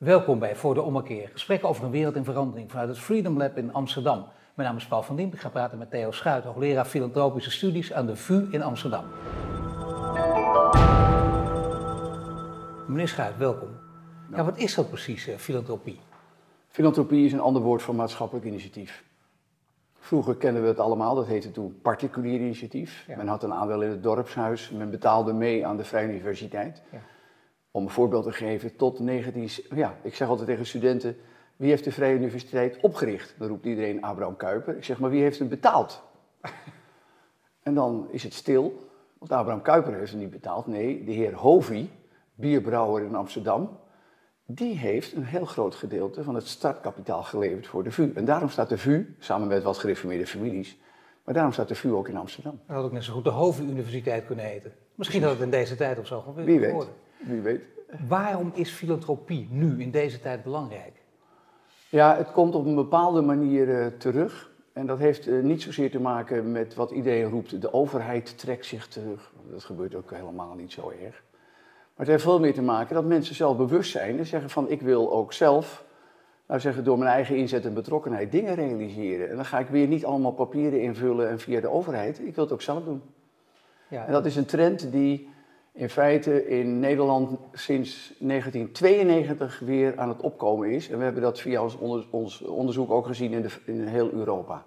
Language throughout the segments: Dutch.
Welkom bij Voor de Ommekeer. Gesprekken over een wereld in verandering vanuit het Freedom Lab in Amsterdam. Mijn naam is Paul van Diem. Ik ga praten met Theo Schuit, hoogleraar filantropische studies aan de VU in Amsterdam. Meneer Schuit, welkom. Ja, wat is dat precies, eh, filantropie? Filantropie is een ander woord voor maatschappelijk initiatief. Vroeger kenden we het allemaal, dat heette toen particulier initiatief. Ja. Men had een aandeel in het dorpshuis, men betaalde mee aan de Vrije Universiteit. Ja. Om een voorbeeld te geven, tot 19... Ja, ik zeg altijd tegen studenten, wie heeft de Vrije Universiteit opgericht? Dan roept iedereen Abraham Kuyper. Ik zeg, maar wie heeft hem betaald? en dan is het stil, want Abraham Kuyper heeft hem niet betaald. Nee, de heer Hovey, bierbrouwer in Amsterdam, die heeft een heel groot gedeelte van het startkapitaal geleverd voor de VU. En daarom staat de VU, samen met wat gereformeerde families, maar daarom staat de VU ook in Amsterdam. Dat had ook net zo goed de Hoofduniversiteit kunnen heten. Misschien had het in deze tijd of zo gewoon Wie weet. Wie weet. Waarom is filantropie nu in deze tijd belangrijk? Ja, het komt op een bepaalde manier eh, terug. En dat heeft eh, niet zozeer te maken met wat iedereen roept, de overheid trekt zich terug. Dat gebeurt ook helemaal niet zo erg. Maar het heeft veel meer te maken dat mensen zelf bewust zijn en zeggen van ik wil ook zelf, nou zeggen door mijn eigen inzet en betrokkenheid dingen realiseren. En dan ga ik weer niet allemaal papieren invullen en via de overheid, ik wil het ook zelf doen. Ja, En dat is een trend die in feite in Nederland sinds 1992 weer aan het opkomen is. En we hebben dat via ons, onder- ons onderzoek ook gezien in, de, in heel Europa.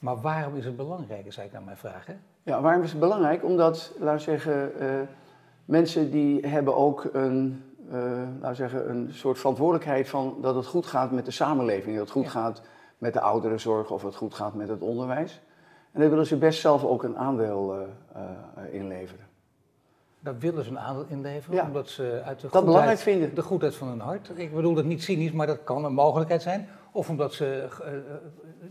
Maar waarom is het belangrijk, is eigenlijk aan mijn vraag. Hè? Ja, waarom is het belangrijk? Omdat, laten we zeggen, eh, mensen die hebben ook een, eh, laten we zeggen, een soort verantwoordelijkheid van dat het goed gaat met de samenleving. Dat het goed Ja. gaat met de ouderenzorg of het goed gaat met het onderwijs. En daar willen ze best zelf ook een aandeel eh, eh, inleveren. Daar willen ze een aandeel inleveren, Ja. omdat ze uit de Dat belangrijk goedheid, vinden. de goedheid van hun hart, ik bedoel dat niet cynisch, maar dat kan een mogelijkheid zijn. Of omdat ze eh, eh,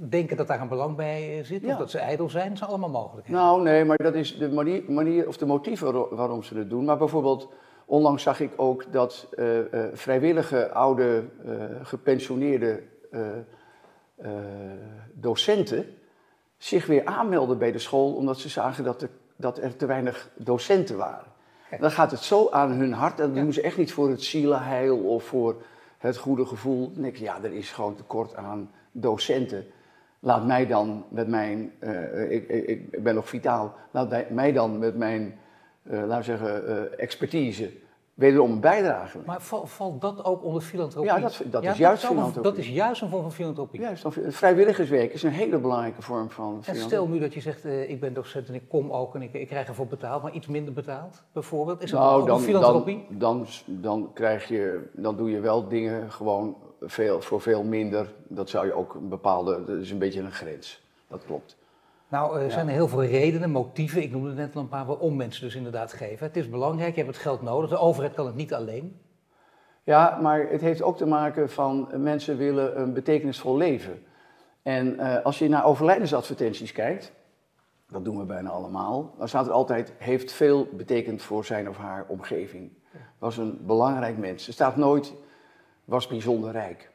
denken dat daar een belang bij eh, zit, of dat ze ijdel zijn, dat zijn allemaal mogelijkheden. Nou, nee, maar dat is de manier, manier of de motieven waaro- waarom ze het doen. Maar bijvoorbeeld, onlangs zag ik ook dat vrijwillige, oude, gepensioneerde docenten zich weer aanmelden bij de school omdat ze zagen dat er, dat er te weinig docenten waren. Dan gaat het zo aan hun hart en dat doen ze echt niet voor het zielenheil of voor het goede gevoel. Dan denk ik, ja, er is gewoon tekort aan docenten. Laat mij dan met mijn, eh, ik, ik, ik ben nog vitaal, laat mij- dan met mijn, eh, laten we zeggen, eh, expertise wederom een bijdrage. Maar val- valt dat ook onder filantropie? Ja, dat- dat is juist wel een- filantropie. Dat is juist een vorm van filantropie. Juist, dan- vrijwilligerswerk is een hele belangrijke vorm van En filantropie. stel nu dat je zegt, eh, ik ben docent en ik kom ook en ik, ik krijg ervoor betaald, maar iets minder betaald, bijvoorbeeld. Is dat Nou, ook een dan, filantropie? dan, dan, dan, krijg je, dan doe je wel dingen gewoon veel, voor veel minder. Dat zou je ook een bepaalde, dat is een beetje een grens. Dat klopt. Nou, er zijn heel veel redenen, motieven, ik noemde net al een paar, waarom mensen dus inderdaad geven. Het is belangrijk, je hebt het geld nodig, de overheid kan het niet alleen. Ja, maar het heeft ook te maken van eh, mensen willen een betekenisvol leven. En eh, als je naar overlijdensadvertenties kijkt, dat doen we bijna allemaal, dan staat er altijd, heeft veel betekend voor zijn of haar omgeving. Was een belangrijk mens. Er staat nooit, was bijzonder rijk.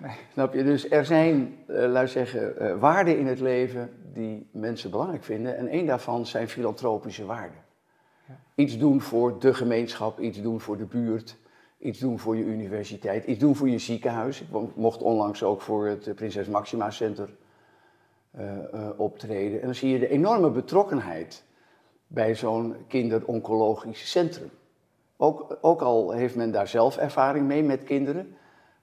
Nee. Snap je? Dus er zijn, eh laat zeggen, eh, waarden in het leven die mensen belangrijk vinden. En één daarvan zijn filantropische waarden. Ja. Iets doen voor de gemeenschap, iets doen voor de buurt, iets doen voor je universiteit, iets doen voor je ziekenhuis. Ik mo- mocht onlangs ook voor het eh, Prinses Maxima Center optreden. En dan zie je de enorme betrokkenheid bij zo'n kinderoncologisch centrum. Ook, ook al heeft men daar zelf ervaring mee met kinderen,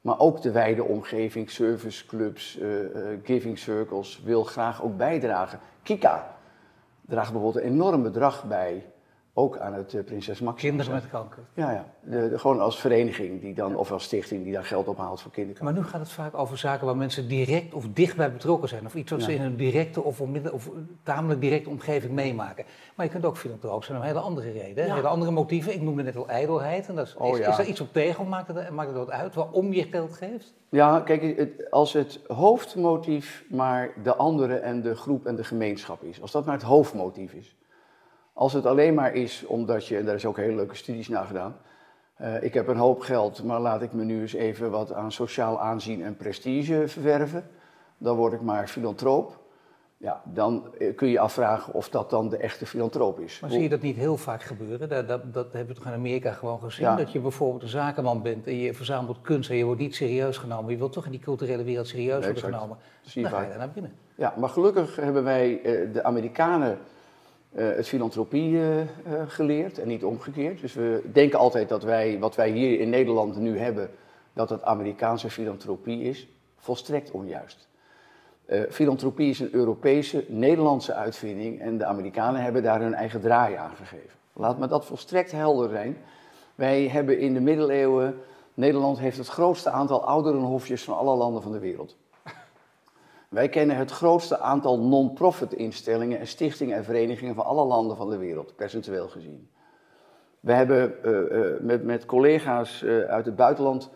maar ook de wijde omgeving, serviceclubs, eh, giving circles wil graag ook bijdragen. Kika draagt bijvoorbeeld een enorm bedrag bij, ook aan het eh, Prinses Maxima. Kinderen met kanker. Ja, ja. De, de- gewoon als vereniging die dan, of als stichting die daar geld ophaalt voor kinderkanker. Maar nu gaat het vaak over zaken waar mensen direct of dichtbij betrokken zijn. Of iets wat ze in een directe of, onmiddellijk- of tamelijk directe omgeving meemaken. Maar je kunt ook filantroop zijn om hele andere redenen. Ja. Hele andere motieven. Ik noemde net al ijdelheid. En dat is, Oh, is, ja. is daar iets op tegen? Of maakt het, maakt het wat uit waarom je geld geeft? Ja, kijk, het, als het hoofdmotief maar de anderen en de groep en de gemeenschap is. Als dat maar het hoofdmotief is. Als het alleen maar is omdat je, en daar is ook hele leuke studies naar gedaan. eh, ik heb een hoop geld, maar laat ik me nu eens even wat aan sociaal aanzien en prestige verwerven. Dan word ik maar filantroop. ja, dan eh, kun je afvragen of dat dan de echte filantroop is. Maar zie je dat niet heel vaak gebeuren? Dat, dat, dat hebben we toch in Amerika gewoon gezien? Ja. Dat je bijvoorbeeld een zakenman bent en je verzamelt kunst en je wordt niet serieus genomen. Je wilt toch in die culturele wereld serieus worden genomen. Dan ga je daar naar binnen. Ja, maar gelukkig hebben wij eh, de Amerikanen het filantropie eh, eh, geleerd en niet omgekeerd. Dus we denken altijd dat wij, wat wij hier in Nederland nu hebben, dat het Amerikaanse filantropie is. Volstrekt onjuist. Eh, filantropie is een Europese, Nederlandse uitvinding en de Amerikanen hebben daar hun eigen draai aan gegeven. Laat me dat volstrekt helder zijn. Wij hebben in de middeleeuwen, Nederland heeft het grootste aantal ouderenhofjes van alle landen van de wereld. Wij kennen het grootste aantal non-profit instellingen en stichtingen en verenigingen van alle landen van de wereld, percentueel gezien. We hebben eh, eh, met, met collega's eh, uit het buitenland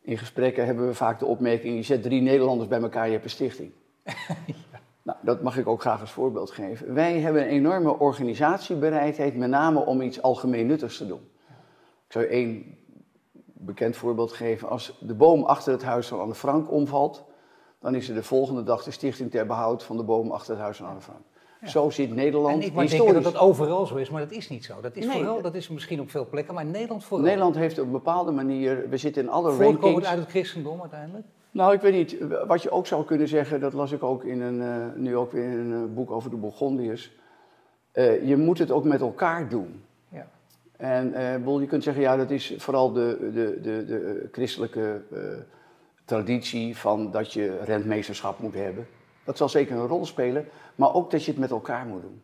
in gesprekken hebben we vaak de opmerking, je zet drie Nederlanders bij elkaar, je hebt een stichting. Nou, dat mag ik ook graag als voorbeeld geven. Wij hebben een enorme organisatiebereidheid, met name om iets algemeen nuttigs te doen. Ik zou één bekend voorbeeld geven. Als de boom achter het huis van Anne Frank omvalt, dan is er de volgende dag de stichting ter behoud van de boom achter het huis van Anne Frank. Zo zit Nederland En ik denken historisch. dat dat overal zo is, maar dat is niet zo. Dat is, Nee, vooral, dat- is misschien op veel plekken, maar in Nederland vooral. Nederland heeft op een bepaalde manier, we zitten in alle Voortkomend rankings. uit het christendom uiteindelijk. Nou, ik weet niet. Wat je ook zou kunnen zeggen, dat las ik ook in een, eh, nu ook weer in een eh, boek over de Bourgondiërs. Eh, je moet het ook met elkaar doen. Ja. En je kunt zeggen, ja, dat is vooral de, de, de, de christelijke traditie van dat je rentmeesterschap moet hebben. Dat zal zeker een rol spelen, maar ook dat je het met elkaar moet doen.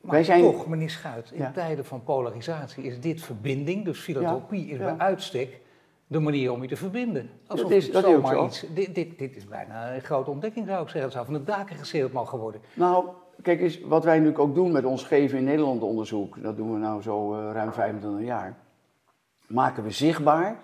Maar Wij zijn- toch, meneer Schuit, in Ja. tijden van polarisatie is dit verbinding, dus filantropie, is bij uitstek de manier om je te verbinden. Alsof Dat is- dat is zo. iets, dit, dit, dit is bijna een grote ontdekking zou ik zeggen. Het zou van de daken gezeeld mogen worden. Nou, kijk eens, wat wij nu ook doen met ons Geven in Nederland onderzoek, dat doen we nou zo eh, ruim 25 jaar, maken we zichtbaar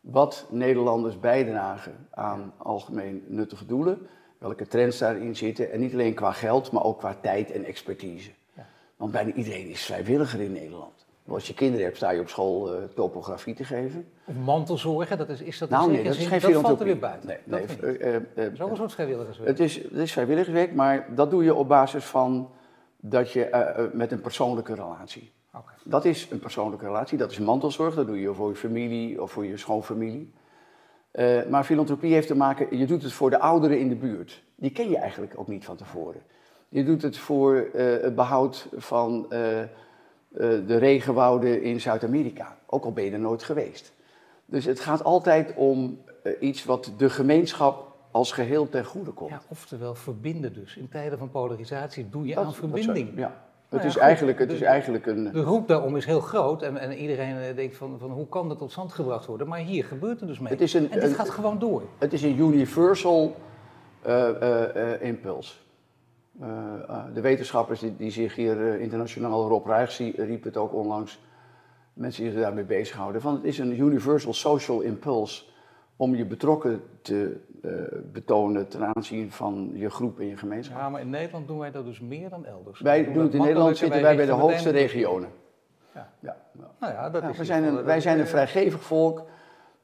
wat Nederlanders bijdragen aan algemeen nuttige doelen, welke trends daarin zitten, en niet alleen qua geld, maar ook qua tijd en expertise. Ja. Want bijna iedereen is vrijwilliger in Nederland. Als je kinderen hebt, sta je op school eh, topografie te geven. Of mantelzorgen, dat is, is dat Nou nee, dat is zin- geen Dat valt er weer buiten. Nee, Dat nee, eh, eh, eh, Dat is ook een soort vrijwilligerswerk. het is, het is vrijwilligerswerk, maar dat doe je op basis van dat je eh, eh, met een persoonlijke relatie. Dat is een persoonlijke relatie, dat is mantelzorg, dat doe je voor je familie of voor je schoonfamilie. Eh, maar filantropie heeft te maken, je doet het voor de ouderen in de buurt. Die ken je eigenlijk ook niet van tevoren. Je doet het voor eh, het behoud van eh, de regenwouden in Zuid-Amerika, ook al ben je er nooit geweest. Dus het gaat altijd om iets wat de gemeenschap als geheel ten goede komt. Ja, oftewel verbinden dus. In tijden van polarisatie doe je Dat- aan dat verbinding. ja. Nou Het, ja, is goed. eigenlijk, het is De- eigenlijk een... De roep daarom is heel groot en, en iedereen eh, denkt van, van hoe kan dat tot stand gebracht worden. Maar hier gebeurt er dus mee. Het is een- en dit een- gaat gewoon door. Het is een universal eh, eh, impuls. De wetenschappers die, die zich hier internationaal, Rob zie- riep het ook onlangs, mensen die zich daarmee bezighouden, van het is een universal social impulse om je betrokken te eh, betonen ten aanzien van je groep en je gemeenschap. Ja, maar in Nederland doen wij dat dus meer dan elders. wij doen doen het in Nederland, zitten wij bij de hoogste regionen. Ja. Ja. Nou ja, dat Ja, is iets zijn een, wij zijn een vrijgevig volk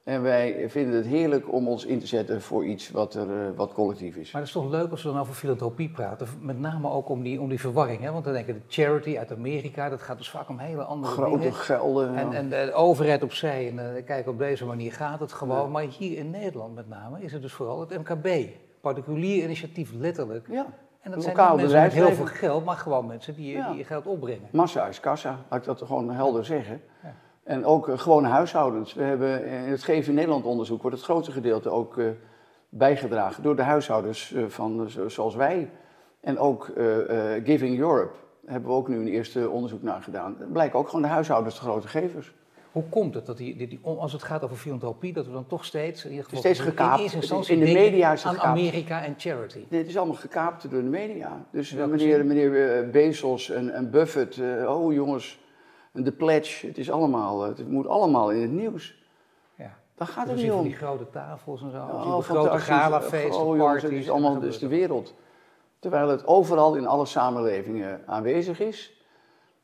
en wij vinden het heerlijk om ons in te zetten voor iets wat, er, eh, wat collectief is. Maar het is toch leuk als we dan over filantropie praten. Met name ook om die, om die verwarring. Hè? Want dan denken de charity uit Amerika, dat gaat dus vaak om hele andere Grote dingen. gelden. En, en de overheid opzij. En eh, kijk, op deze manier gaat het gewoon. Maar hier in Nederland met name is het dus vooral het MKB. Particulier initiatief, letterlijk. ja, En dat zijn Lokaal niet mensen met heel veel geld, maar gewoon mensen die, Ja. die je geld opbrengen. massa is kassa, laat ik dat gewoon helder zeggen. Ja. En ook eh, gewone huishoudens. We hebben eh, in het Geven in Nederland onderzoek wordt het grootste gedeelte ook eh, bijgedragen door de huishoudens van, zo- zoals wij. En ook Giving Europe hebben we ook nu een eerste onderzoek naar gedaan. Het blijken ook gewoon de huishoudens de grote gevers. Hoe komt het dat die, die, als het gaat over filantropie, dat we dan toch steeds, in ieder geval Steeds gekaapt. in de media is het aan gekaapt. Amerika en charity? Nee, het is allemaal gekaapt door de media. Dus meneer, meneer Bezos en, en Buffett, oh jongens, en de pledge, het, is allemaal, eh, het moet allemaal in het nieuws. Ja. Daar gaat Dus het niet om. die grote tafels en zo, Oh, grote galafeesten, Oh, parties. het is allemaal dus de wereld. Terwijl het overal in alle samenlevingen aanwezig is.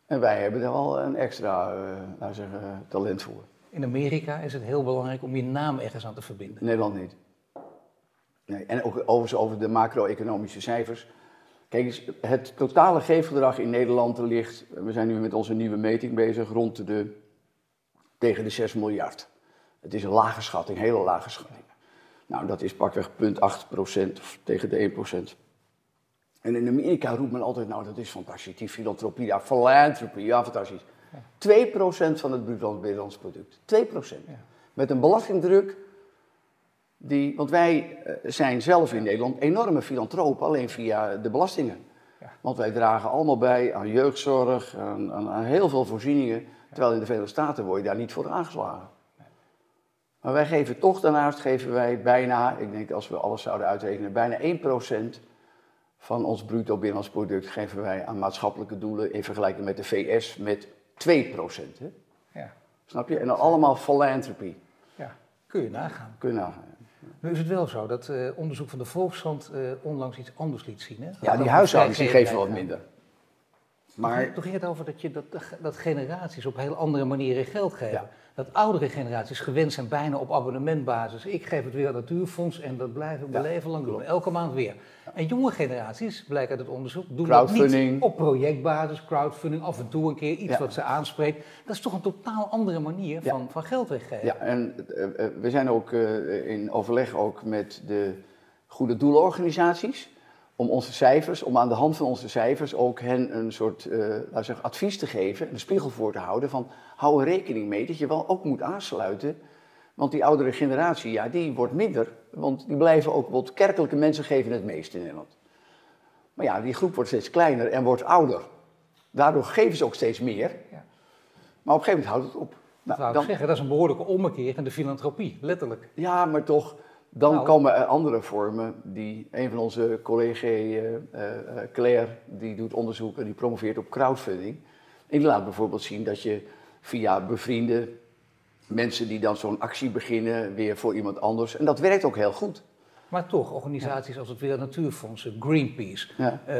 En wij hebben er wel een extra we zeggen, talent voor. In Amerika is het heel belangrijk om je naam ergens aan te verbinden. Nederland niet. Nee, en ook overigens over de macro-economische cijfers. Kijk het totale geefgedrag in Nederland ligt, we zijn nu met onze nieuwe meting bezig, rond de, tegen de 6 miljard. Het is een lage schatting, hele lage schatting. Nou, dat is pakweg 0,8 procent of tegen de 1 procent. En in Amerika roept men altijd, nou dat is fantastisch, die filantropie, ja, philanthropy, ja fantastisch. 2 procent van het bruto binnenlands product. 2 procent. Met een belastingdruk die, want wij eh, zijn zelf in Nederland enorme filantropen, alleen via de belastingen. Want wij dragen allemaal bij aan jeugdzorg, aan, aan, aan heel veel voorzieningen. Terwijl in de Verenigde Staten word je daar niet voor aangeslagen. Maar wij geven toch daarnaast geven wij bijna, ik denk als we alles zouden uitrekenen, bijna 1% van ons bruto binnenlands product geven wij aan maatschappelijke doelen in vergelijking met de VS met 2%. Hè? Ja. Snap je? En dan allemaal philanthropy. Ja, kun je nagaan. Kun je nagaan. Nu is het wel zo dat uh, onderzoek van de Volkskrant uh, onlangs iets anders liet zien. Hè? Ja, die huishoudens die geven wat minder. Maar... Toen ging het over dat, je, dat, dat generaties op heel andere manieren geld geven. Ja dat oudere generaties gewend zijn bijna op abonnementbasis. Ik geef het weer aan het Natuurfonds en dat blijven we ja, leven lang doen. Elke maand weer. En jonge generaties, blijkt uit het onderzoek, doen dat niet op projectbasis, crowdfunding, af en toe een keer iets wat ze aanspreekt. Dat is toch een totaal andere manier van, van geld weggeven. Ja, en uh, we zijn ook uh, in overleg ook met de goede doelenorganisaties om onze cijfers, om aan de hand van onze cijfers ook hen een soort uh, laten zeggen, advies te geven, een spiegel voor te houden van hou er rekening mee dat je wel ook moet aansluiten. Want die oudere generatie, ja, die wordt minder. Want die blijven ook, wat kerkelijke mensen geven het meest in Nederland. Maar ja, die groep wordt steeds kleiner en wordt ouder. Daardoor geven ze ook steeds meer. Ja. Maar op een gegeven moment houdt het op. Nou, dat zou ik zeggen, dat is een behoorlijke ommekeer in de filantropie, letterlijk. Ja, maar toch, dan nou. komen er andere vormen die, een van onze collega's, uh, uh, Claire, die doet onderzoek en die promoveert op crowdfunding. En die laat bijvoorbeeld zien dat je via bevriende mensen die dan zo'n actie beginnen, weer voor iemand anders. En dat werkt ook heel goed. Maar toch, organisaties als het Wereld Natuurfonds, Greenpeace, ja. uh,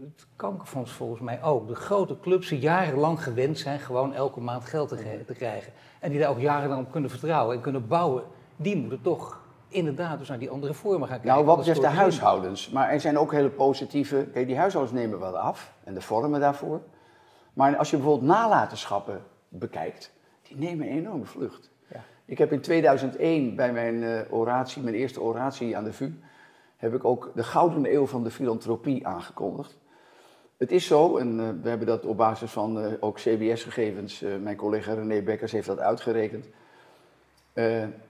het Kankerfonds volgens mij ook. De grote clubs die jarenlang gewend zijn gewoon elke maand geld te, te krijgen. En die daar ook jarenlang op kunnen vertrouwen en kunnen bouwen. Die moeten toch inderdaad dus naar die andere vormen gaan kijken. Nou, wat betreft de huishoudens. Maar er zijn ook hele positieve... Kijk, die huishoudens nemen wel af en de vormen daarvoor. Maar als je bijvoorbeeld nalatenschappen bekijkt, die nemen een enorme vlucht. Ja. Ik heb in 2001 bij mijn uh, oratie, mijn eerste oratie aan de VU, heb ik ook de gouden eeuw van de filantropie aangekondigd. Het is zo, en uh, we hebben dat op basis van uh, ook CBS-gegevens, mijn collega René Bekkers heeft dat uitgerekend.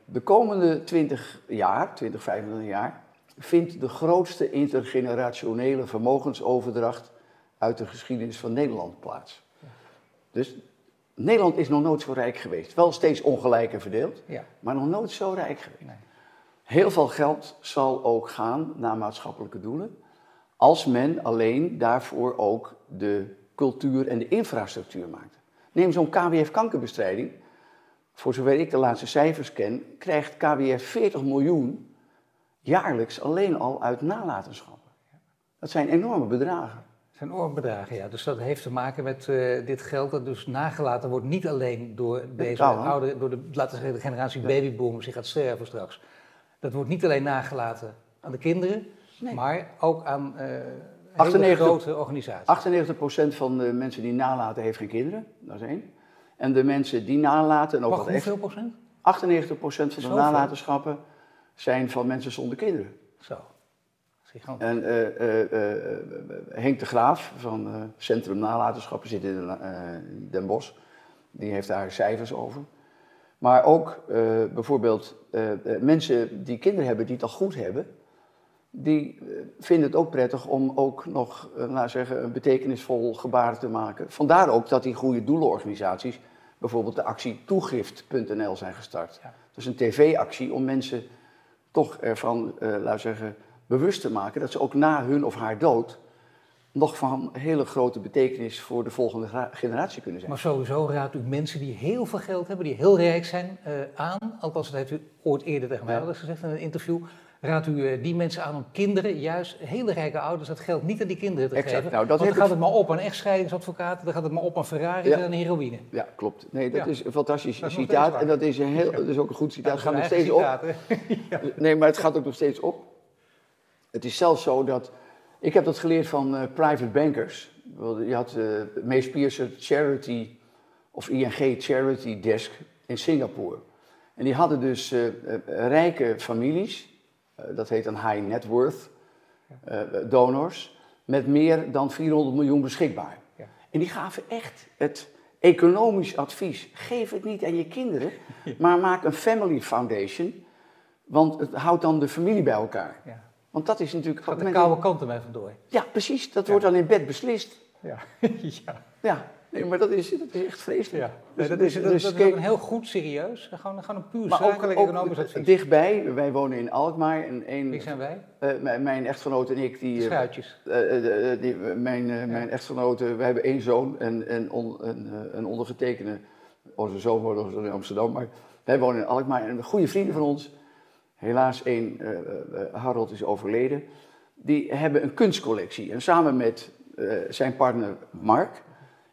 De komende 20 jaar, 20, 25 jaar, vindt de grootste intergenerationele vermogensoverdracht uit de geschiedenis van Nederland plaats. Dus Nederland is nog nooit zo rijk geweest. Wel steeds ongelijker verdeeld, ja. maar nog nooit zo rijk geweest. Nee. Heel veel geld zal ook gaan naar maatschappelijke doelen, als men alleen daarvoor ook de cultuur en de infrastructuur maakt. Neem zo'n KWF kankerbestrijding. Voor zover ik de laatste cijfers ken, krijgt KWF 40 miljoen jaarlijks alleen al uit nalatenschap. Dat zijn enorme bedragen zijn oorbedragen, ja. Dus dat heeft te maken met uh, dit geld dat dus nagelaten wordt, niet alleen door deze oude, door de, laten we zeggen, de generatie babyboomers die gaat sterven straks. Dat wordt niet alleen nagelaten aan de kinderen, nee. maar ook aan uh, 98, grote organisaties. 98% van de mensen die nalaten heeft geen kinderen, dat is één. En de mensen die nalaten... En ook Wacht, hoeveel procent? 98% van de nalatenschappen zijn van mensen zonder kinderen. Zo. En uh, Henk de Graaf van Centrum Nalatenschappen zit in Den Bosch. Die heeft daar cijfers over. Maar ook bijvoorbeeld mensen die kinderen hebben die het al goed hebben, die vinden het ook prettig om ook nog, laten zeggen, een betekenisvol gebaar te maken. Vandaar ook dat die goede doelenorganisaties bijvoorbeeld de actie toegift.nl zijn gestart. Ja. Dus een tv-actie om mensen toch ervan, laten we zeggen, bewust te maken dat ze ook na hun of haar dood nog van hele grote betekenis voor de volgende generatie kunnen zijn. Maar sowieso raadt u mensen die heel veel geld hebben, die heel rijk zijn, uh, aan. Althans, dat heeft u ooit eerder tegen mij ja. gezegd in een interview. Raadt u uh, die mensen aan om kinderen, juist hele rijke ouders, dat geld niet aan die kinderen te exact. geven? Nou, dat Want dan gaat het maar op aan echtscheidingsadvocaten, dan gaat het maar op aan Ferrari ja. en heroïne. Ja, klopt. Nee, dat is een fantastisch dat citaat. En dat is, een heel, dat is ook een goed citaat. het gaat nog steeds op. nee, maar het gaat ook nog steeds op. Het is zelfs zo dat Ik heb dat geleerd van uh, private bankers. Je had uh, Mees Piercer Charity of ING Charity Desk in Singapore. En die hadden dus uh, rijke families, dat heet een high net worth donors, met meer dan 400 miljoen beschikbaar. Ja. En die gaven echt het economisch advies. Geef het niet aan je kinderen, maar maak een family foundation, want het houdt dan de familie bij elkaar. Ja. Want dat is natuurlijk... Gaat de koude kant ermee vandoor. Ja, precies. Dat wordt dan in bed beslist. Ja. ja. ja. Nee, maar dat is, dat is echt vreselijk. Ja. Nee, dat is, dat, dus dat is een heel goed serieus, gewoon, gewoon een puur maar zakelijk ook, economisch advies. Dichtbij, wij wonen in Alkmaar. En een, Wie zijn wij? Uh, mijn, echtgenoot en ik, die... Schuitjes. Uh, die, mijn, ja. mijn echtgenote, wij hebben één zoon en, en on, een, een ondergetekende, onze zoon woont in Amsterdam, maar wij wonen in Alkmaar. En goede vrienden van ons, helaas één, Harold is overleden, die hebben een kunstcollectie. En samen met zijn partner Mark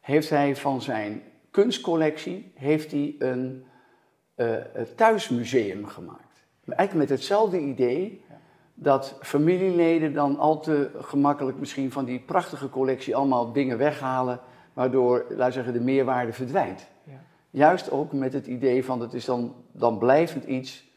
heeft hij van zijn kunstcollectie heeft hij een uh, thuismuseum gemaakt. Eigenlijk met hetzelfde idee dat familieleden dan al te gemakkelijk misschien van die prachtige collectie allemaal dingen weghalen, waardoor, laten zeggen, de meerwaarde verdwijnt. Ja. Juist ook met het idee van dat is dan, dan blijvend iets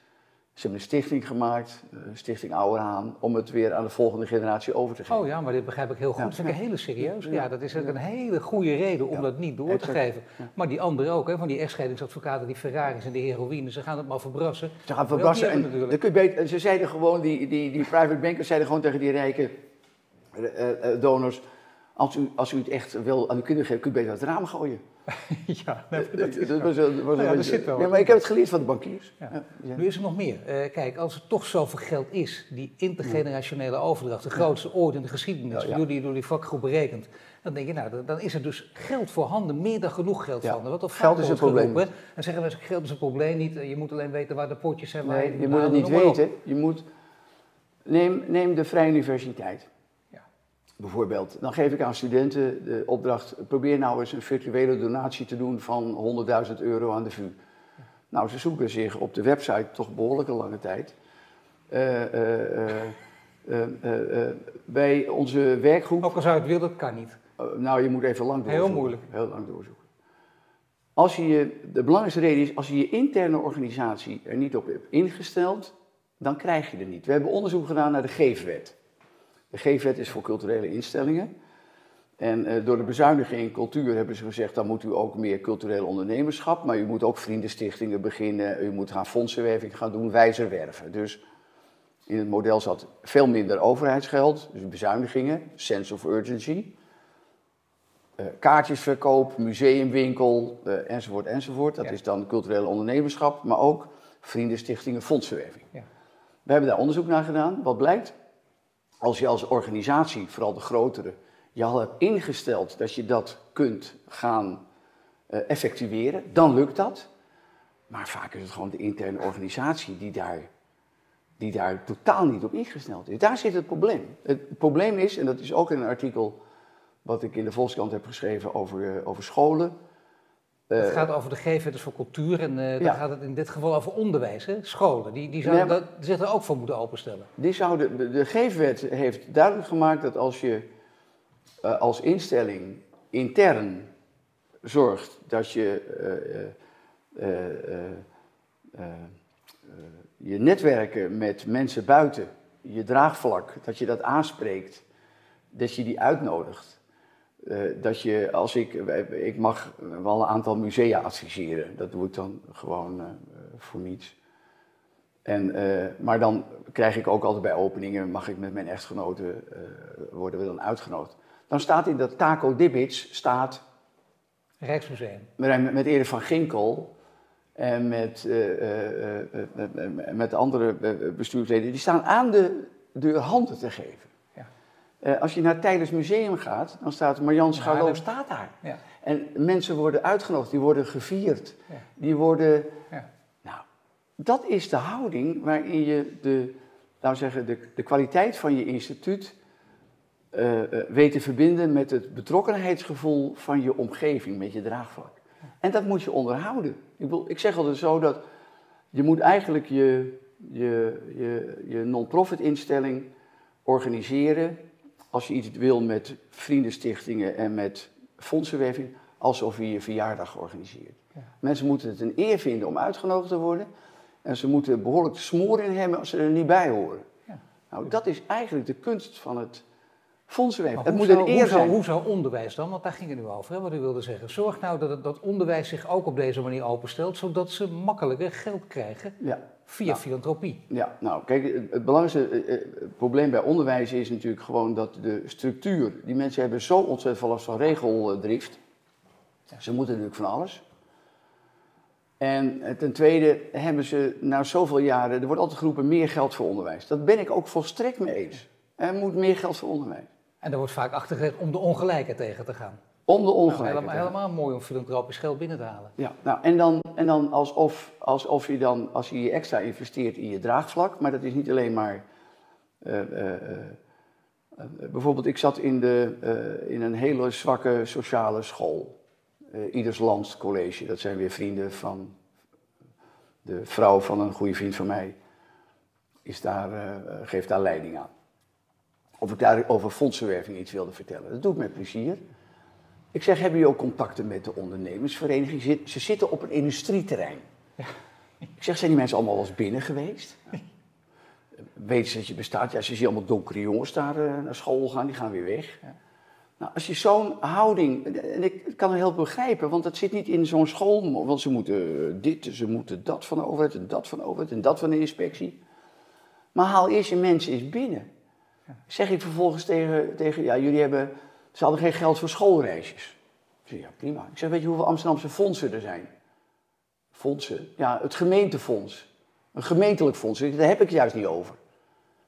ze hebben een stichting gemaakt, uh, Stichting Ouwerhaan, om het weer aan de volgende generatie over te geven. Oh ja, maar dit begrijp ik heel goed. Dat vind ik hele serieus. Ja, dat is een hele goede reden om dat niet door te geven. Maar die anderen ook, hè, van die echtscheidingsadvocaten, die Ferraris en de heroïne, ze gaan het maar verbrassen. Ze gaan verbrassen en dan kun je beter, ze zeiden gewoon, die, die, die private bankers zeiden gewoon tegen die rijke uh, uh, donors, als u, als u het echt wil aan uw kinderen geven, kun je beter uit het raam gooien. ja, dat, is dat was, was ja, dat zit wel. Ja, maar ik heb het geleerd van de bankiers. Ja. Ja. Nu is er nog meer. Uh, kijk, als er toch zoveel geld is, die intergenerationele overdracht, de grootste ooit in de geschiedenis, door, die, door die vakgroep berekend, dan denk je, nou, dan is er dus geld voorhanden, meer dan genoeg geld van. Wat of geld is een probleem. En zeggen we, geld is een probleem niet, je moet alleen weten waar de potjes zijn. Nee, je moet het niet weten. Je moet, neem, neem de Vrije Universiteit bijvoorbeeld. Dan geef ik aan studenten de opdracht: probeer nou eens een virtuele donatie te doen van 100.000 euro aan de VU. Nou, ze zoeken zich op de website toch behoorlijk een lange tijd. Uh, uh, bij onze werkgroep. Ook al zou het willen, dat kan niet. nou, je moet even lang doorzoeken. Heel moeilijk. Heel lang doorzoeken. Als je, de belangrijkste reden is, als je je interne organisatie er niet op hebt ingesteld, dan krijg je er niet. We hebben onderzoek gedaan naar de geefwet. De G-vet is voor culturele instellingen. En uh, door de bezuiniging in cultuur hebben ze gezegd, dan moet u ook meer cultureel ondernemerschap, maar u moet ook vriendenstichtingen beginnen, u moet gaan fondsenwerving gaan doen, wijzer werven. Dus in het model zat veel minder overheidsgeld, dus bezuinigingen, sense of urgency, uh, kaartjesverkoop, museumwinkel, uh, enzovoort, enzovoort. Dat is dan cultureel ondernemerschap, maar ook vriendenstichtingen, fondsenwerving. Ja. We hebben daar onderzoek naar gedaan. Wat blijkt? Als je als organisatie, vooral de grotere, je al hebt ingesteld dat je dat kunt gaan uh, effectueren, dan lukt dat. Maar vaak is het gewoon de interne organisatie die daar, die daar totaal niet op ingesteld is. Daar zit het probleem. Het probleem is, en dat is ook in een artikel wat ik in de Volkskrant heb geschreven over, uh, over scholen. Het eh, gaat over de G-vetters voor cultuur en uh, dan gaat het in dit geval over onderwijs, hè? scholen. Die, die zouden dat, zich er ook voor moeten openstellen. Die zouden, de, G-wet heeft duidelijk gemaakt dat als je uh, als instelling intern zorgt dat je je netwerken met mensen buiten, je draagvlak, dat je dat aanspreekt, dat je die uitnodigt uh, dat je, als ik, ik mag wel een aantal musea adviseren. Dat doe ik dan gewoon uh, voor niets. En, uh, maar dan krijg ik ook altijd bij openingen, mag ik met mijn echtgenoten, worden we dan uitgenodigd. Dan staat in dat Taco Dibits, staat... Rijksmuseum. Met, met Erik van Ginkel en met, met, met andere bestuursleden, die staan aan de deur handen te geven. Uh, als je naar Tijdens Museum gaat, dan staat Marjan Scharlo ja, staat daar. Ja. En mensen worden uitgenodigd, die worden gevierd. Ja. Die worden... Nou, dat is de houding waarin je de, laten zeggen, de, de kwaliteit van je instituut uh, uh, weet te verbinden met het betrokkenheidsgevoel van je omgeving, met je draagvlak. En dat moet je onderhouden. Ik, bedoel, ik zeg altijd zo dat je moet eigenlijk je, je, je, je non-profit instelling organiseren als je iets wil met vriendenstichtingen en met fondsenwerving, alsof je je verjaardag organiseert. Mensen moeten het een eer vinden om uitgenodigd te worden. En ze moeten behoorlijk smoren in hebben als ze er niet bij horen. Ja. Nou, dat is eigenlijk de kunst van het fondsenwerven. Het moet een eer hoe zijn. hoe zou onderwijs dan, want daar ging het nu over, hè, wat u wilde zeggen. Zorg nou dat, dat onderwijs zich ook op deze manier openstelt, zodat ze makkelijker geld krijgen ja. Via nou, filantropie. Ja, nou kijk, het belangrijkste eh, eh, probleem bij onderwijs is natuurlijk gewoon dat de structuur, die mensen hebben zo ontzettend veel last van regeldrift. Ze moeten natuurlijk van alles. En eh, ten tweede hebben ze na zoveel jaren, er wordt altijd geroepen meer geld voor onderwijs. Dat ben ik ook volstrekt mee eens. Er moet meer geld voor onderwijs. En daar wordt vaak achter om de ongelijkheid tegen te gaan. Om de nou, ongelijkheid. Nou, helemaal, helemaal mooi om filantropisch geld binnen te halen. Ja, nou, en dan, en dan alsof, alsof je dan, als je je extra investeert in je draagvlak, maar dat is niet alleen maar. Uh, uh, bijvoorbeeld, ik zat in, de, in een hele zwakke sociale school Ieders Lands College. Dat zijn weer vrienden van de vrouw van een goede vriend van mij. Is daar, geeft daar leiding aan. Of ik daar over fondsenwerving iets wilde vertellen. Dat doe ik met plezier. Ik zeg, hebben jullie ook contacten met de ondernemersvereniging? Ze zitten op een industrieterrein. Ja. Ik zeg, zijn die mensen allemaal wel eens binnen geweest? Weten ze dat je bestaat? Ja, ze zien allemaal donkere jongens daar uh, naar school gaan, die gaan weer weg. Ja. Nou, als je zo'n houding, en ik kan het heel begrijpen, want dat zit niet in zo'n school, want ze moeten dit, ze moeten dat van de overheid en dat van de overheid en dat van de inspectie. Maar haal eerst je mensen eens binnen. Zeg ik vervolgens tegen, tegen ja, jullie hebben, ze hadden geen geld voor schoolreisjes. Ik zeg, ja, prima. Ik zeg, weet je hoeveel Amsterdamse fondsen er zijn? Fondsen? Ja, het gemeentefonds. Een gemeentelijk fonds, daar heb ik het juist niet over.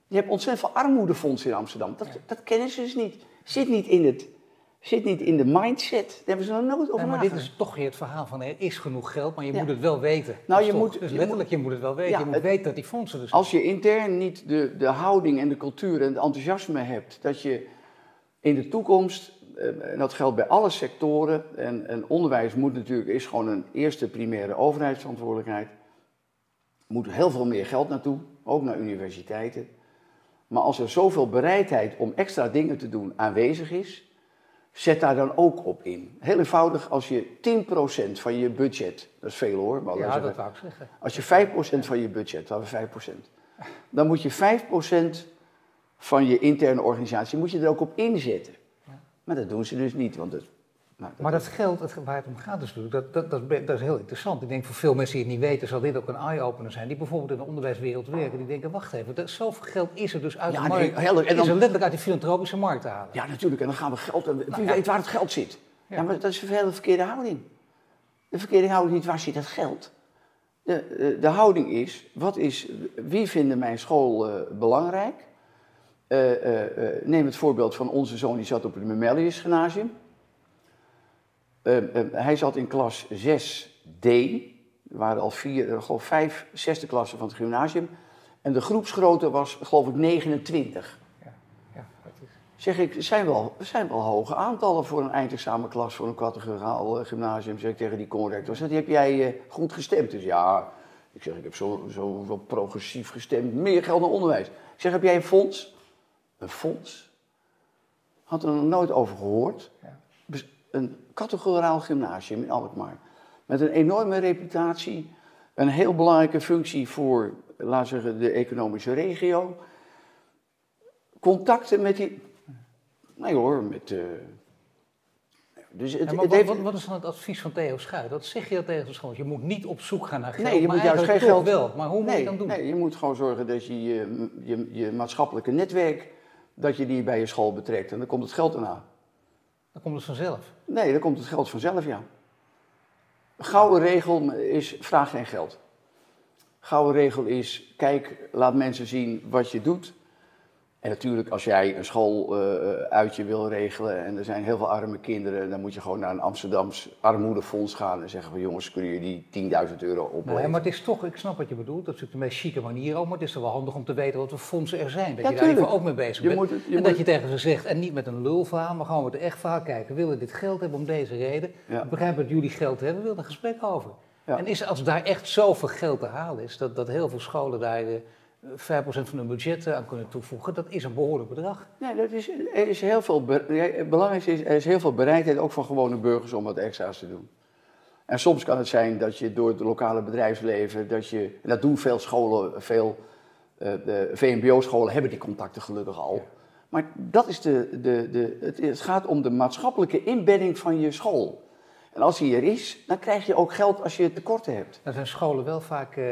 Je hebt ontzettend veel armoedefondsen in Amsterdam. Dat, dat kennen ze dus niet. Zit niet in het zit niet in de mindset. Daar hebben ze nog nooit over nee, Maar dit is toch weer het verhaal van er is genoeg geld, maar je moet het wel weten. Nou, je moet, dus letterlijk, je moet, het wel weten. je moet weten dat die fondsen er zijn. Als je intern niet de, de houding en de cultuur en het enthousiasme hebt, dat je in de toekomst, eh, en dat geldt bij alle sectoren, en, en onderwijs moet natuurlijk, is gewoon een eerste primaire overheidsverantwoordelijkheid. Er moet heel veel meer geld naartoe, ook naar universiteiten. Maar als er zoveel bereidheid om extra dingen te doen aanwezig is, zet daar dan ook op in. Heel eenvoudig, als je 10% van je budget, dat is veel hoor, maar ja, dat wou ik zeggen. Als je 5% van je budget, laten we 5%, dan moet je 5% van je interne organisatie moet je er ook op inzetten. Maar dat doen ze dus niet, want het nou, maar dat geld, het, waar het om gaat dus dat, dat, dat, dat, is heel interessant. Ik denk voor veel mensen die het niet weten, zal dit ook een eye-opener zijn. Die bijvoorbeeld in de onderwijswereld werken, die denken, wacht even, dat, zoveel geld is er dus uit de markt. Nee, en dan, is er letterlijk uit die filantropische markt te halen. Ja, natuurlijk. En dan gaan we geld, wie nou, weet waar het geld zit. Ja. maar dat is een hele verkeerde houding. De verkeerde houding niet, waar zit het geld? De, de, houding is, wat is, wie vinden mijn school uh, belangrijk? Uh, uh, neem het voorbeeld van onze zoon, die zat op het Memelius Gymnasium. Hij zat in klas 6D. Er waren al vier, geloof vijf, zesde klassen van het gymnasium. En de groepsgrootte was, geloof ik, 29. Ja, ja, dat is... Zeg ik, er zijn, wel, zijn wel hoge aantallen voor een eindexamenklas, voor een categoriaal uh, gymnasium, zeg ik tegen die conrector. Zeg, heb jij uh, goed gestemd? Dus ja, ik zeg, ik heb zo, zo wel progressief gestemd, meer geld naar onderwijs. Ik zeg, heb jij een fonds? Een fonds? Had er nog nooit over gehoord. Ja een categoraal gymnasium in Alkmaar. Met een enorme reputatie, een heel belangrijke functie voor, laten we zeggen, de economische regio. Contacten met die. Nee hoor, met. Uh, dus het, ja, wat, wat, wat, is dan het advies van Theo Schuit? Dat zeg je tegen de school. Je moet niet op zoek gaan naar geld. Nee, je moet juist geen geld. wel. Maar hoe moet je dan doen? Nee, je moet gewoon zorgen dat je je, je je maatschappelijke netwerk. Dat je die bij je school betrekt. En dan komt het geld erna. Dan komt het vanzelf. Nee, dan komt het geld vanzelf, ja. Gouden regel is, vraag geen geld. Gouden regel is, kijk, laat mensen zien wat je doet. En natuurlijk, als jij een schooluitje uh, wil regelen en er zijn heel veel arme kinderen, dan moet je gewoon naar een Amsterdams armoedefonds gaan en zeggen van jongens, kunnen jullie 10.000 euro opleveren? Nee, maar het is toch, ik snap wat je bedoelt, dat is natuurlijk de meest chique manier ook, maar het is toch wel handig om te weten wat voor fondsen er zijn. Dat je daar even ook mee bezig bent. Moet en dat je tegen ze zegt, en niet met een lulverhaal, maar gewoon met een echt verhaal kijken. Willen dit geld hebben om deze reden? Ik begrijp dat jullie geld hebben, we willen een gesprek over. En is als daar echt zoveel geld te halen is, dat, dat heel veel scholen daar... Eh, 5% van hun budget aan kunnen toevoegen. Dat is een behoorlijk bedrag. Nee, dat is, er is heel veel, het belangrijkste is, er is heel veel bereidheid ook van gewone burgers om wat extra's te doen. En soms kan het zijn dat je door het lokale bedrijfsleven, dat je, en dat doen veel scholen, veel uh, VMBO-scholen hebben die contacten gelukkig al. Maar dat is de, de, de, het, het gaat om de maatschappelijke inbedding van je school. En als die er is, dan krijg je ook geld als je tekorten hebt. Daar zijn scholen wel vaak uh,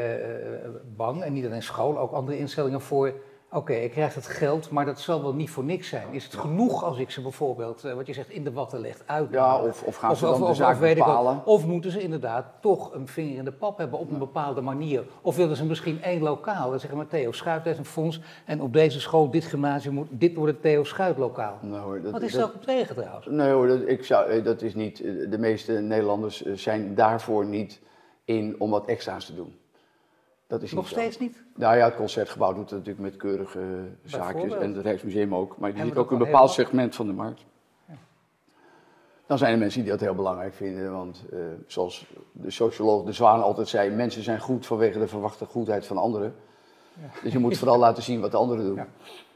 bang, en niet alleen scholen, ook andere instellingen voor Oké, ik krijg het geld, maar dat zal wel niet voor niks zijn. Is het genoeg als ik ze bijvoorbeeld, uh, wat je zegt, in de watten leg uit? Ja, of, of gaan of, ze dan of, de zaak bepalen? of moeten ze inderdaad toch een vinger in de pap hebben op een bepaalde manier? Of willen ze misschien één lokaal? Dan zeggen we, Theo Schuit heeft een fonds en op deze school, dit gymnasium, moet, dit wordt het Theo Schuit lokaal. Dat, wat is dat, op tegen trouwens? Nee hoor, dat, ik zou, eh, dat is niet, eh, de meeste Nederlanders zijn daarvoor niet in om wat extra's te doen. Dat is Nog steeds niet? Nou ja, het Concertgebouw doet het natuurlijk met keurige zaakjes en het Rijksmuseum ook. Maar die ziet ook een bepaald segment van de markt. Ja. Dan zijn er mensen die dat heel belangrijk vinden, want uh, zoals de socioloog De Zwaan altijd zei, mensen zijn goed vanwege de verwachte goedheid van anderen. Ja. Dus je moet vooral laten zien wat de anderen doen. Ja.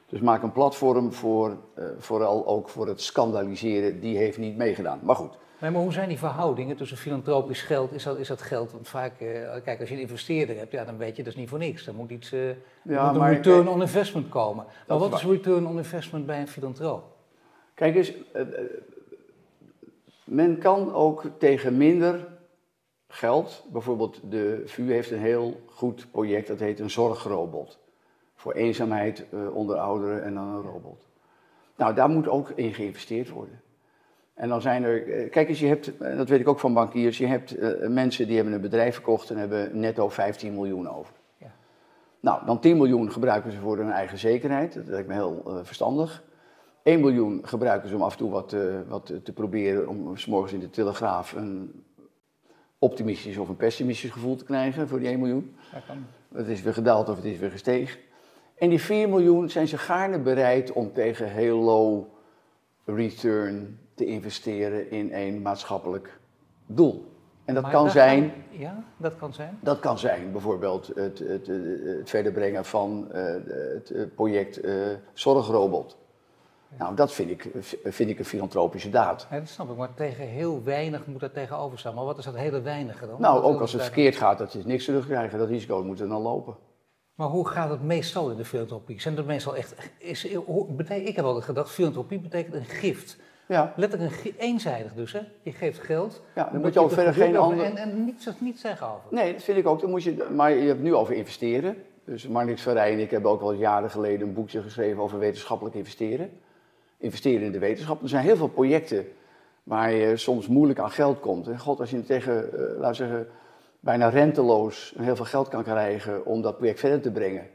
Dus maak een platform voor, uh, vooral ook voor het scandaliseren, die heeft niet meegedaan. Maar goed, Nee, maar hoe zijn die verhoudingen tussen filantropisch geld? Is dat, is dat geld? Want vaak, uh, kijk, als je een investeerder hebt, ja, dan weet je dat is niet voor niks. Dan moet iets, uh, ja, moet een return on investment komen. Maar wat is return on investment bij een filantroop? Kijk eens, uh, men kan ook tegen minder geld, bijvoorbeeld de VU heeft een heel goed project, dat heet een zorgrobot. Voor eenzaamheid onder ouderen en dan een robot. Nou, daar moet ook in geïnvesteerd worden. En dan zijn er, eh, kijk eens, je hebt, dat weet ik ook van bankiers, je hebt uh, mensen die hebben een bedrijf verkocht en hebben netto 15 miljoen over. Ja. Nou, dan 10 miljoen gebruiken ze voor hun eigen zekerheid, dat lijkt me heel uh, verstandig. 1 miljoen gebruiken ze om af en toe wat, uh, wat te proberen om s morgens in de Telegraaf een optimistisch of een pessimistisch gevoel te krijgen voor die 1 miljoen. Ja, kan. Het is weer gedaald of het is weer gestegen. En die 4 miljoen zijn ze gaarne bereid om tegen heel low return te investeren in een maatschappelijk doel. En dat kan zijn. ja, dat kan zijn. Dat kan zijn bijvoorbeeld het, het, het verder brengen van uh, het project uh, Zorgrobot. Nou, dat vind ik, vind ik een filantropische daad. Ja, dat snap ik, maar tegen heel weinig moet dat tegenover staan. Maar wat is dat hele weinige dan? Nou, ook als het verkeerd gaat, dat je niks terugkrijgen. Dat risico moet er dan lopen. Maar hoe gaat het meestal in de filantropie? Zijn er meestal echt. Is, ik heb altijd gedacht, filantropie betekent een gift. Ja. Letterlijk een, eenzijdig dus, hè? Je geeft geld. Ja, dan moet je ook verder geen andere... En, en niets, niets zeggen over. Nee, dat vind ik ook. Dan moet je, maar je hebt nu over investeren. Dus Marnix van Rijn en ik hebben ook al jaren geleden een boekje geschreven over wetenschappelijk investeren. Investeren in de wetenschap. Er zijn heel veel projecten waar je soms moeilijk aan geld komt. En god, als je tegen, uh, laten zeggen, bijna renteloos heel veel geld kan krijgen om dat project verder te brengen,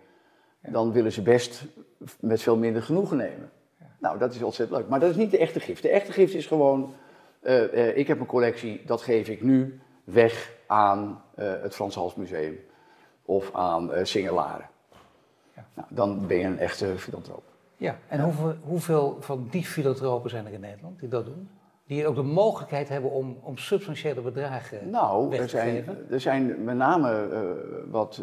dan willen ze best met veel minder genoegen nemen. Nou, dat is ontzettend leuk. Maar dat is niet de echte gift. De echte gift is gewoon, uh, uh, ik heb een collectie, dat geef ik nu weg aan uh, het Frans Hals Museum of aan Singelaren. Ja. Nou, dan ben je een echte filantroop. Ja, en Hoeveel, hoeveel van die filantropen zijn er in Nederland die dat doen? Die ook de mogelijkheid hebben om, om substantiële bedragen nou, weg te zijn, geven? er zijn met name wat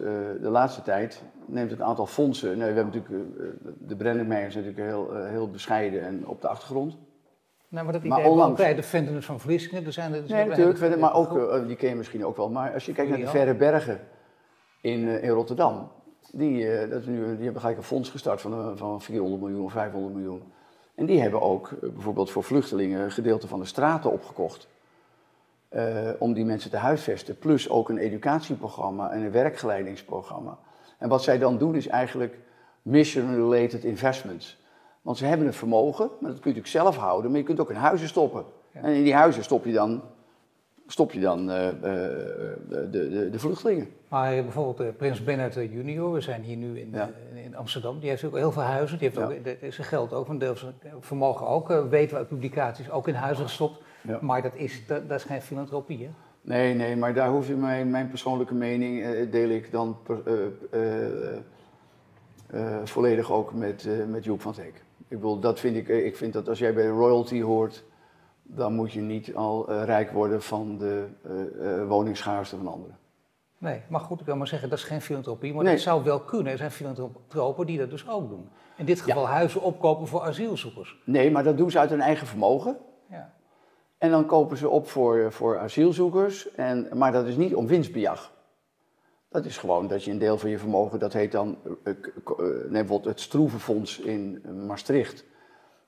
de laatste tijd neemt het aantal fondsen. Nee, we hebben natuurlijk, uh, de Brenningmeijers natuurlijk heel, heel bescheiden en op de achtergrond. Nou, maar dat idee maar onlangs... altijd de van Vlissingen. Er zijn er, nee, natuurlijk, maar ook, die ken je misschien ook wel. Maar als je kijkt naar de Verre Bergen in, in Rotterdam. Die, dat nu, die hebben gelijk een fonds gestart van, van 400 miljoen of 500 miljoen. En die hebben ook bijvoorbeeld voor vluchtelingen een gedeelte van de straten opgekocht. om die mensen te huisvesten. Plus ook een educatieprogramma en een werkgeleidingsprogramma. En wat zij dan doen is eigenlijk mission-related investments. Want ze hebben het vermogen, maar dat kun je natuurlijk zelf houden, maar je kunt ook in huizen stoppen. En in die huizen stop je dan, stop je dan uh, uh, de, de, de, vluchtelingen. Maar bijvoorbeeld uh, Prins Bernhard junior, we zijn hier nu in, in, Amsterdam, die heeft ook heel veel huizen. Die heeft ook zijn geld ook, van deel van vermogen ook, weten we uit publicaties, ook in huizen gestopt. Maar dat is, dat, dat is geen filantropie, hè? Nee, nee, maar daar hoef je mijn, mijn persoonlijke mening, uh, deel ik dan volledig ook met, met Joep van Teek. Ik bedoel, dat vind ik, ik vind dat als jij bij royalty hoort, dan moet je niet al rijk worden van de woningschaarste van anderen. Nee, maar goed, ik wil maar zeggen, dat is geen filantropie, maar dat zou wel kunnen. Er zijn filantropen die dat dus ook doen. In dit geval huizen opkopen voor asielzoekers. Nee, maar dat doen ze uit hun eigen vermogen. Ja. En dan kopen ze op voor, voor asielzoekers, en, maar dat is niet om winstbejag. Dat is gewoon dat je een deel van je vermogen, dat heet dan, uh, bijvoorbeeld het Stroevenfonds in Maastricht,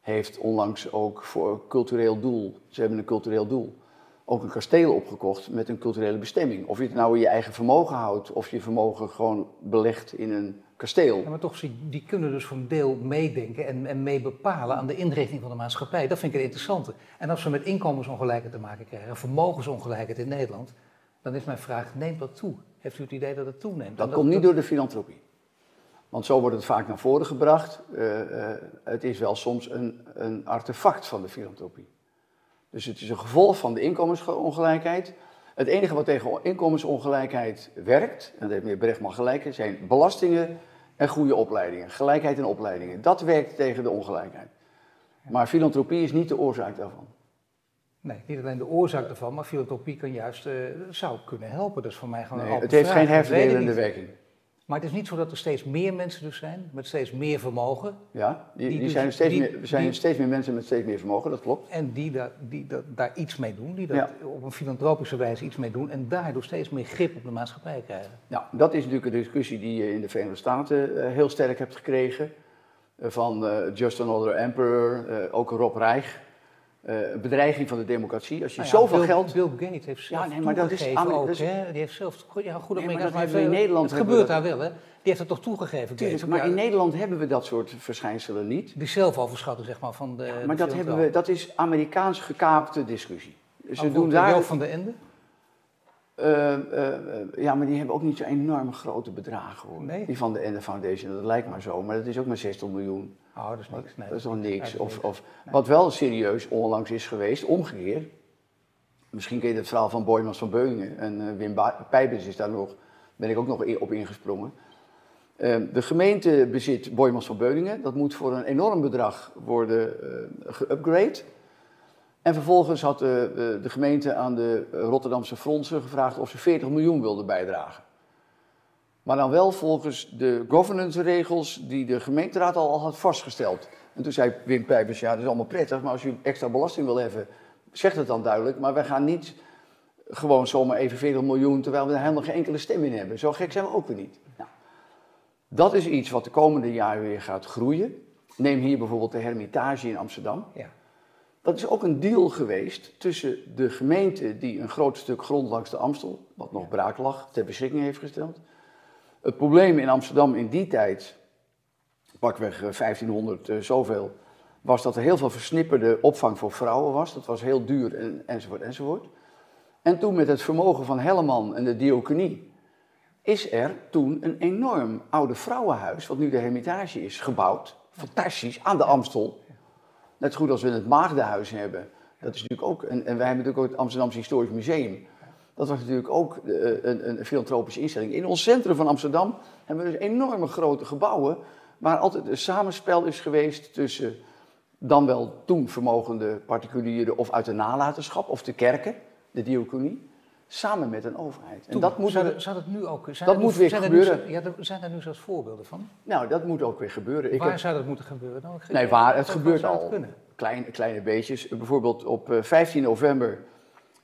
heeft onlangs ook voor cultureel doel, ze hebben een cultureel doel, ook een kasteel opgekocht met een culturele bestemming. Of je het nou in je eigen vermogen houdt, of je vermogen gewoon belegt in een kasteel. Ja, maar toch, die kunnen dus voor een deel meedenken en, en mee bepalen aan de inrichting van de maatschappij. Dat vind ik het interessante. En als we met inkomensongelijkheid te maken krijgen, vermogensongelijkheid in Nederland, dan is mijn vraag, neemt dat toe? Heeft u het idee dat het toeneemt? Dat, komt niet door de filantropie. Want zo wordt het vaak naar voren gebracht. Uh, uh, het is wel soms een, een artefact van de filantropie. Dus het is een gevolg van de inkomensongelijkheid. Het enige wat tegen inkomensongelijkheid werkt, en daar heeft meneer Brechtman gelijk zijn belastingen en goede opleidingen. Gelijkheid in opleidingen. Dat werkt tegen de ongelijkheid. Maar filantropie is niet de oorzaak daarvan. Nee, niet alleen de oorzaak daarvan, maar filantropie kan juist, uh, zou kunnen helpen. Dat is voor mij gewoon nee, een Het heeft geen herverdelende werking. Maar het is niet zo dat er steeds meer mensen dus zijn, met steeds meer vermogen. Ja, die, die, dus zijn steeds meer, er zijn steeds meer mensen met steeds meer vermogen, dat klopt. En die, daar, die daar iets mee doen, die daar op een filantropische wijze iets mee doen en daardoor steeds meer grip op de maatschappij krijgen. Ja, dat is natuurlijk een discussie die je in de Verenigde Staten eh, heel sterk hebt gekregen. Eh, van uh, Just Another Emperor, ook Rob Reich, uh, bedreiging van de democratie. Als je nou zoveel geld. Bill Gates heeft zelf ja, nee, maar dat is, ook, dus, hè? Die heeft zelf ja, goed nee, maar in Nederland Het gebeurt daar wel, hè? Die heeft het toch toegegeven. Tuurlijk, maar in Nederland hebben we dat soort verschijnselen niet. Die zelfoverschatting, zeg maar van de. Ja, maar de dat hebben we. Dat is Amerikaans gekaapte discussie. Ze doen daar. van de Ende. Uh, uh, ja, maar die hebben ook niet zo'n enorm grote bedragen hoor. Nee. Die van de Ende Foundation, dat lijkt maar zo, maar dat is ook maar 60 miljoen. Oh, dat is niks. Nee. Dat is nog niks. Of, of Wat wel serieus onlangs is geweest, omgekeerd. Misschien ken je het verhaal van Boymans van Beuningen en uh, Wim Pijbens is daar nog, ben ik ook nog op ingesprongen. Ehm, de gemeente bezit Boymans van Beuningen. Dat moet voor een enorm bedrag worden geüpgrade. En vervolgens had de, de, de, gemeente aan de Rotterdamse fondsen gevraagd of ze 40 miljoen wilden bijdragen. Maar dan wel volgens de governance-regels die de gemeenteraad al had vastgesteld. En toen zei Wim Pijpers, ja, dat is allemaal prettig, maar als u extra belasting wil hebben, zeg het dan duidelijk. Maar wij gaan niet gewoon zomaar even 40 miljoen, terwijl we er helemaal geen enkele stem in hebben. Zo gek zijn we ook weer niet. Nou, dat is iets wat de komende jaren weer gaat groeien. Neem hier bijvoorbeeld de Hermitage in Amsterdam. Ja. Dat is ook een deal geweest tussen de gemeente die een groot stuk grond langs de Amstel, wat nog braak lag, ter beschikking heeft gesteld. Het probleem in Amsterdam in die tijd, pakweg 1500 uh, zoveel, was dat er heel veel versnipperde opvang voor vrouwen was. Dat was heel duur en, enzovoort enzovoort. En toen met het vermogen van Helleman en de diaconie is er toen een enorm oude vrouwenhuis, wat nu de Hermitage is, gebouwd. Fantastisch, aan de Amstel. Net goed als we het Maagdenhuis hebben. Dat is natuurlijk ook, en wij hebben natuurlijk ook het Amsterdamse Historisch Museum. Dat was natuurlijk ook eh, een, een filantropische instelling. In ons centrum van Amsterdam hebben we dus enorme grote gebouwen. Waar altijd een samenspel is geweest tussen dan wel toen vermogende particulieren of uit de nalatenschap of de kerken, de diaconie samen met een overheid. En dat moet zou, zou dat nu ook zijn dat moet weer gebeuren. ja, zijn er nu zelfs voorbeelden van? Nou, dat moet ook weer gebeuren. Waar zou dat moeten gebeuren? Nou, nee, waar? Het gebeurt al. Kleine, kleine beetjes. Bijvoorbeeld op 15 eh, november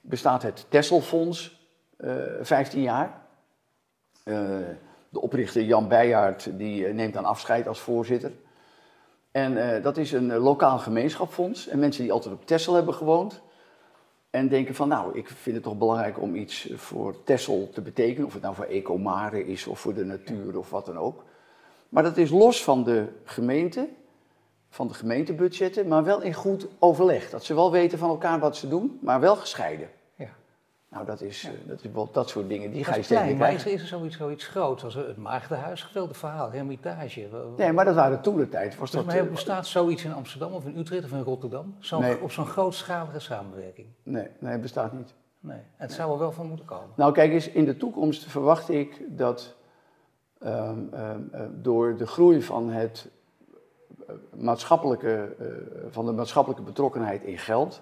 bestaat het Tesselfonds, uh, eh, 15 jaar. Uh, de oprichter Jan Beijaard die neemt dan afscheid als voorzitter. En dat is een lokaal gemeenschapsfonds. En mensen die altijd op Tessel hebben gewoond, en denken van, nou, ik vind het toch belangrijk om iets voor Tessel te betekenen. Of het nou voor Ecomare is of voor de natuur of wat dan ook. Maar dat is los van de gemeente, van de gemeentebudgetten, maar wel in goed overleg. Dat ze wel weten van elkaar wat ze doen, maar wel gescheiden. Nou, dat is, ja. dat is wel dat soort dingen, die ga je steeds klein, maar is, is er zoiets, zoiets groots als het Maagdenhuis? Geweldig verhaal, Hermitage. Nee, maar dat waren toen de tijd. Was dus dat, maar eh, bestaat zoiets in Amsterdam of in Utrecht of in Rotterdam? Zo Op zo'n grootschalige samenwerking? Nee, nee, het bestaat niet. Nee, het zou er wel van moeten komen. Nou kijk eens, in de toekomst verwacht ik dat um, um, door de groei van het eh, maatschappelijke, uh, van de maatschappelijke betrokkenheid in geld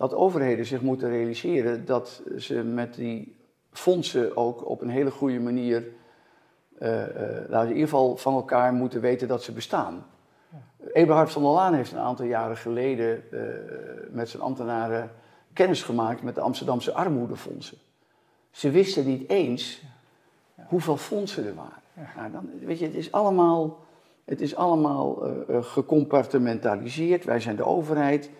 dat overheden zich moeten realiseren dat ze met die fondsen ook op een hele goede manier, uh, in ieder geval van elkaar moeten weten dat ze bestaan. Eberhard van der Laan heeft een aantal jaren geleden met zijn ambtenaren kennis gemaakt met de Amsterdamse armoedefondsen. Ze wisten niet eens hoeveel fondsen er waren. Nou, dan, weet je, het is allemaal, het is allemaal gecompartimentaliseerd. Wij zijn de overheid.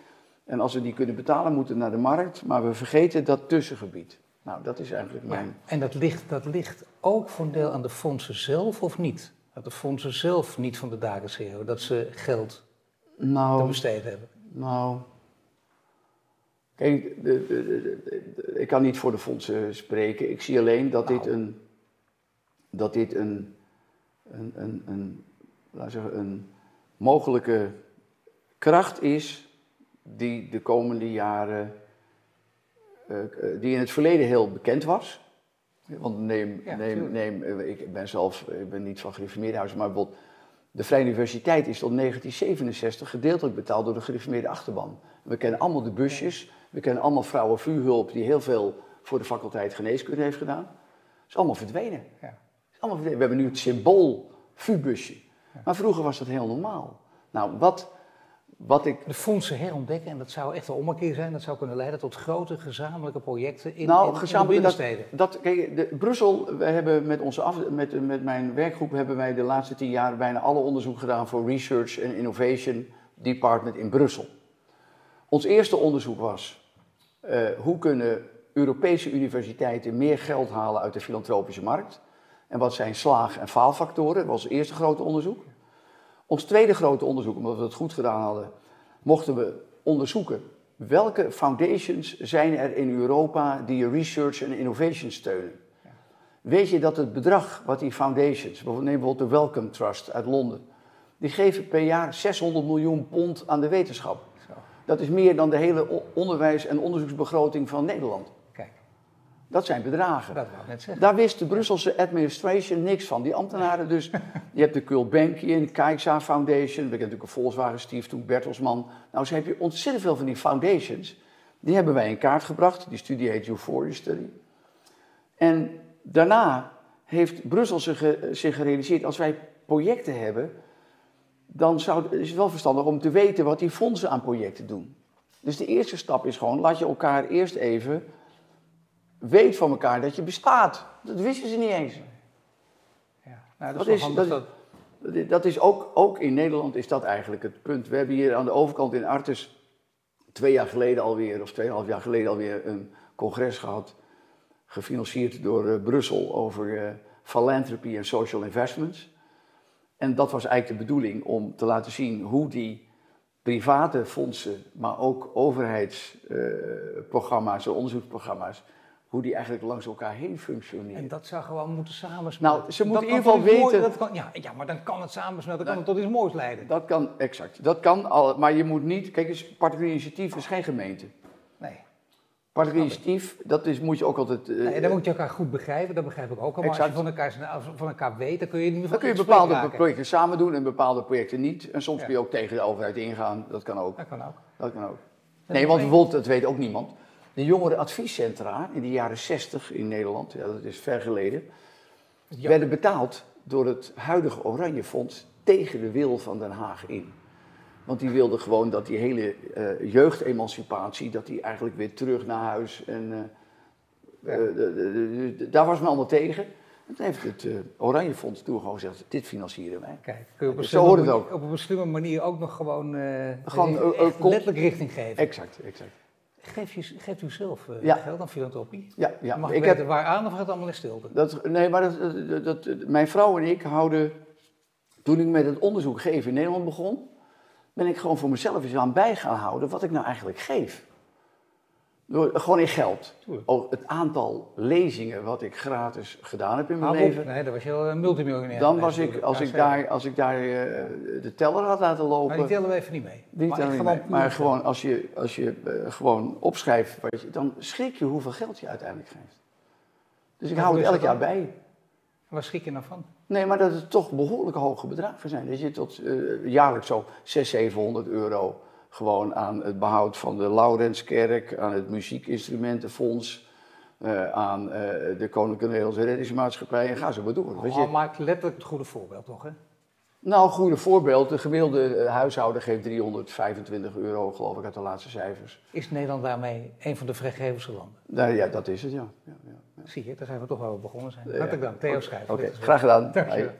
En als we die kunnen betalen, moeten we naar de markt. Maar we vergeten dat tussengebied. Nou, dat is eigenlijk mijn. en dat ligt, dat ligt ook voor een deel aan de fondsen zelf of niet? Dat de fondsen zelf niet van de daken schreeuwen, dat ze geld nou, te besteden hebben. Nou. Kijk, de, de, ik kan niet voor de fondsen spreken. Ik zie alleen dat dit nou. een. Dat dit een. Een, een, een, laat zeggen, een mogelijke kracht is die de komende jaren eh, eh, die in het verleden heel bekend was. Want neem, neem, neem eh, ik ben zelf ik ben niet van gereformeerde huizen, maar bijvoorbeeld de Vrije Universiteit is tot 1967 gedeeltelijk betaald door de gereformeerde achterban. We kennen allemaal de busjes, we kennen allemaal vrouwen vuurhulp die heel veel voor de faculteit geneeskunde heeft gedaan. Dat is allemaal verdwenen. Ja. Is allemaal verdwenen. We hebben nu het symbool vuurbusje. Maar vroeger was dat heel normaal. Nou, wat wat ik... De fondsen herontdekken, en dat zou echt een ommekeer zijn, dat zou kunnen leiden tot grote gezamenlijke projecten in, nou, in, gezamenlijke, binnensteden. Dat, dat, kijk, de, Brussel, we hebben met, onze af, met, met mijn werkgroep hebben wij de laatste tien jaar bijna alle onderzoek gedaan voor Research and Innovation Department in Brussel. Ons eerste onderzoek was, uh, hoe kunnen Europese universiteiten meer geld halen uit de filantropische markt? En wat zijn slaag- en faalfactoren? Dat was het eerste grote onderzoek. Ons tweede grote onderzoek, omdat we het goed gedaan hadden, mochten we onderzoeken welke foundations zijn er in Europa die research en innovation steunen. Weet je dat het bedrag wat die foundations, neem bijvoorbeeld de Wellcome Trust uit Londen, die geven per jaar 600 miljoen pond aan de wetenschap. Dat is meer dan de hele onderwijs- en onderzoeksbegroting van Nederland. Dat zijn bedragen. Dat wou ik net zeggen. Daar wist de Brusselse administration niks van. Die ambtenaren dus. je hebt de Kulbankian, Kijkza Foundation. We kennen natuurlijk een Volkswagen Steve toen, Bertelsman. Nou, zo heb je ontzettend veel van die foundations. Die hebben wij in kaart gebracht. Die studie heet Euphoria Study. En daarna heeft Brussel zich, zich gerealiseerd... als wij projecten hebben... dan zou, is het wel verstandig om te weten wat die fondsen aan projecten doen. Dus de eerste stap is gewoon... laat je elkaar eerst even weet van elkaar dat je bestaat. Dat wisten ze niet eens. Ja, nou, dat, is, dat, dat, dat, is ook, ook in Nederland is dat eigenlijk het punt. We hebben hier aan de overkant in Artes twee jaar geleden alweer, of tweeënhalf jaar geleden alweer, een congres gehad. Gefinancierd door uh, Brussel over uh, philanthropy en social investments. En dat was eigenlijk de bedoeling om te laten zien hoe die private fondsen, maar ook overheidsprogramma's, uh, onderzoeksprogramma's, hoe die eigenlijk langs elkaar heen functioneren. En dat zou gewoon moeten samensmelten. Nou, ze moeten in ieder geval weten... dat kan, ja, ja, maar dan kan het samensmelten, dan kan het tot iets moois leiden. Dat kan, exact. Dat kan al, maar je moet niet... Kijk eens, particulier initiatief is geen gemeente. Nee. Particulier initiatief, dat is, moet je ook altijd... Uh, nee, dan moet je elkaar goed begrijpen, dat begrijp ik ook al. Maar als je van elkaar, van elkaar weet, dan kun je niet meer Dan kun je bepaalde projecten samen doen en bepaalde projecten niet. En soms kun je ook tegen de overheid ingaan, dat kan ook. Dat kan ook. Dat kan ook. Nee, want bijvoorbeeld, dat weet ook niemand de jongere adviescentra in de jaren 60 in Nederland, ja, dat is ver geleden, werden betaald door het huidige Oranje Fonds tegen de wil van Den Haag in. Want die wilden gewoon dat die hele uh, jeugdemancipatie, dat die eigenlijk weer terug naar huis. En uh, daar was men allemaal tegen. En toen heeft het Oranje Fonds toen gewoon gezegd, dit financieren wij. Kijk, kun je op een, Zo hoort het ook. op een slimme manier ook nog gewoon, gewoon letterlijk richting geven. Exact, exact. Geeft, je, geeft u zelf uh, geld aan filantropie? Ja, ja. Mag ik weten waar aan of gaat het allemaal in stilte? Dat, nee, maar dat, dat, mijn vrouw en ik houden, toen ik met het onderzoek geven in Nederland begon, ben ik gewoon voor mezelf eens aan bij gaan houden wat ik nou eigenlijk geef. Gewoon in geld. Ook het aantal lezingen wat ik gratis gedaan heb in mijn leven. Nee, dat was je een multimiljonair. Dan was ik, als ik daar, als ik daar uh, de teller had laten lopen. Maar die tellen we even niet mee. Die maar tellen niet mee. Maar gewoon als je, als je uh, gewoon opschrijft, je, dan schrik je hoeveel geld je uiteindelijk geeft. Dus ik hou het elk jaar bij. Waar schrik je nou van? Nee, maar dat het toch behoorlijk hoge bedragen zijn. Dat je tot uh, jaarlijks zo 600, 700 euro gewoon aan het behoud van de Laurenskerk, aan het muziekinstrumentenfonds, eh, aan eh, de Koninklijke Nederlandse Reddingsmaatschappij en ga zo maar door. Weet je? Oh, maak letterlijk het goede voorbeeld toch, hè? Nou, een goede voorbeeld. De gemiddelde eh, huishouden geeft 325 euro, geloof ik, uit de laatste cijfers. Is Nederland daarmee een van de vrijgevigste landen? Nou ja, dat is het, ja. ja, ja. Zie je, daar zijn we toch wel begonnen zijn. Hartelijk dank, Theo Schrijver. Oké, graag gedaan. Dank je.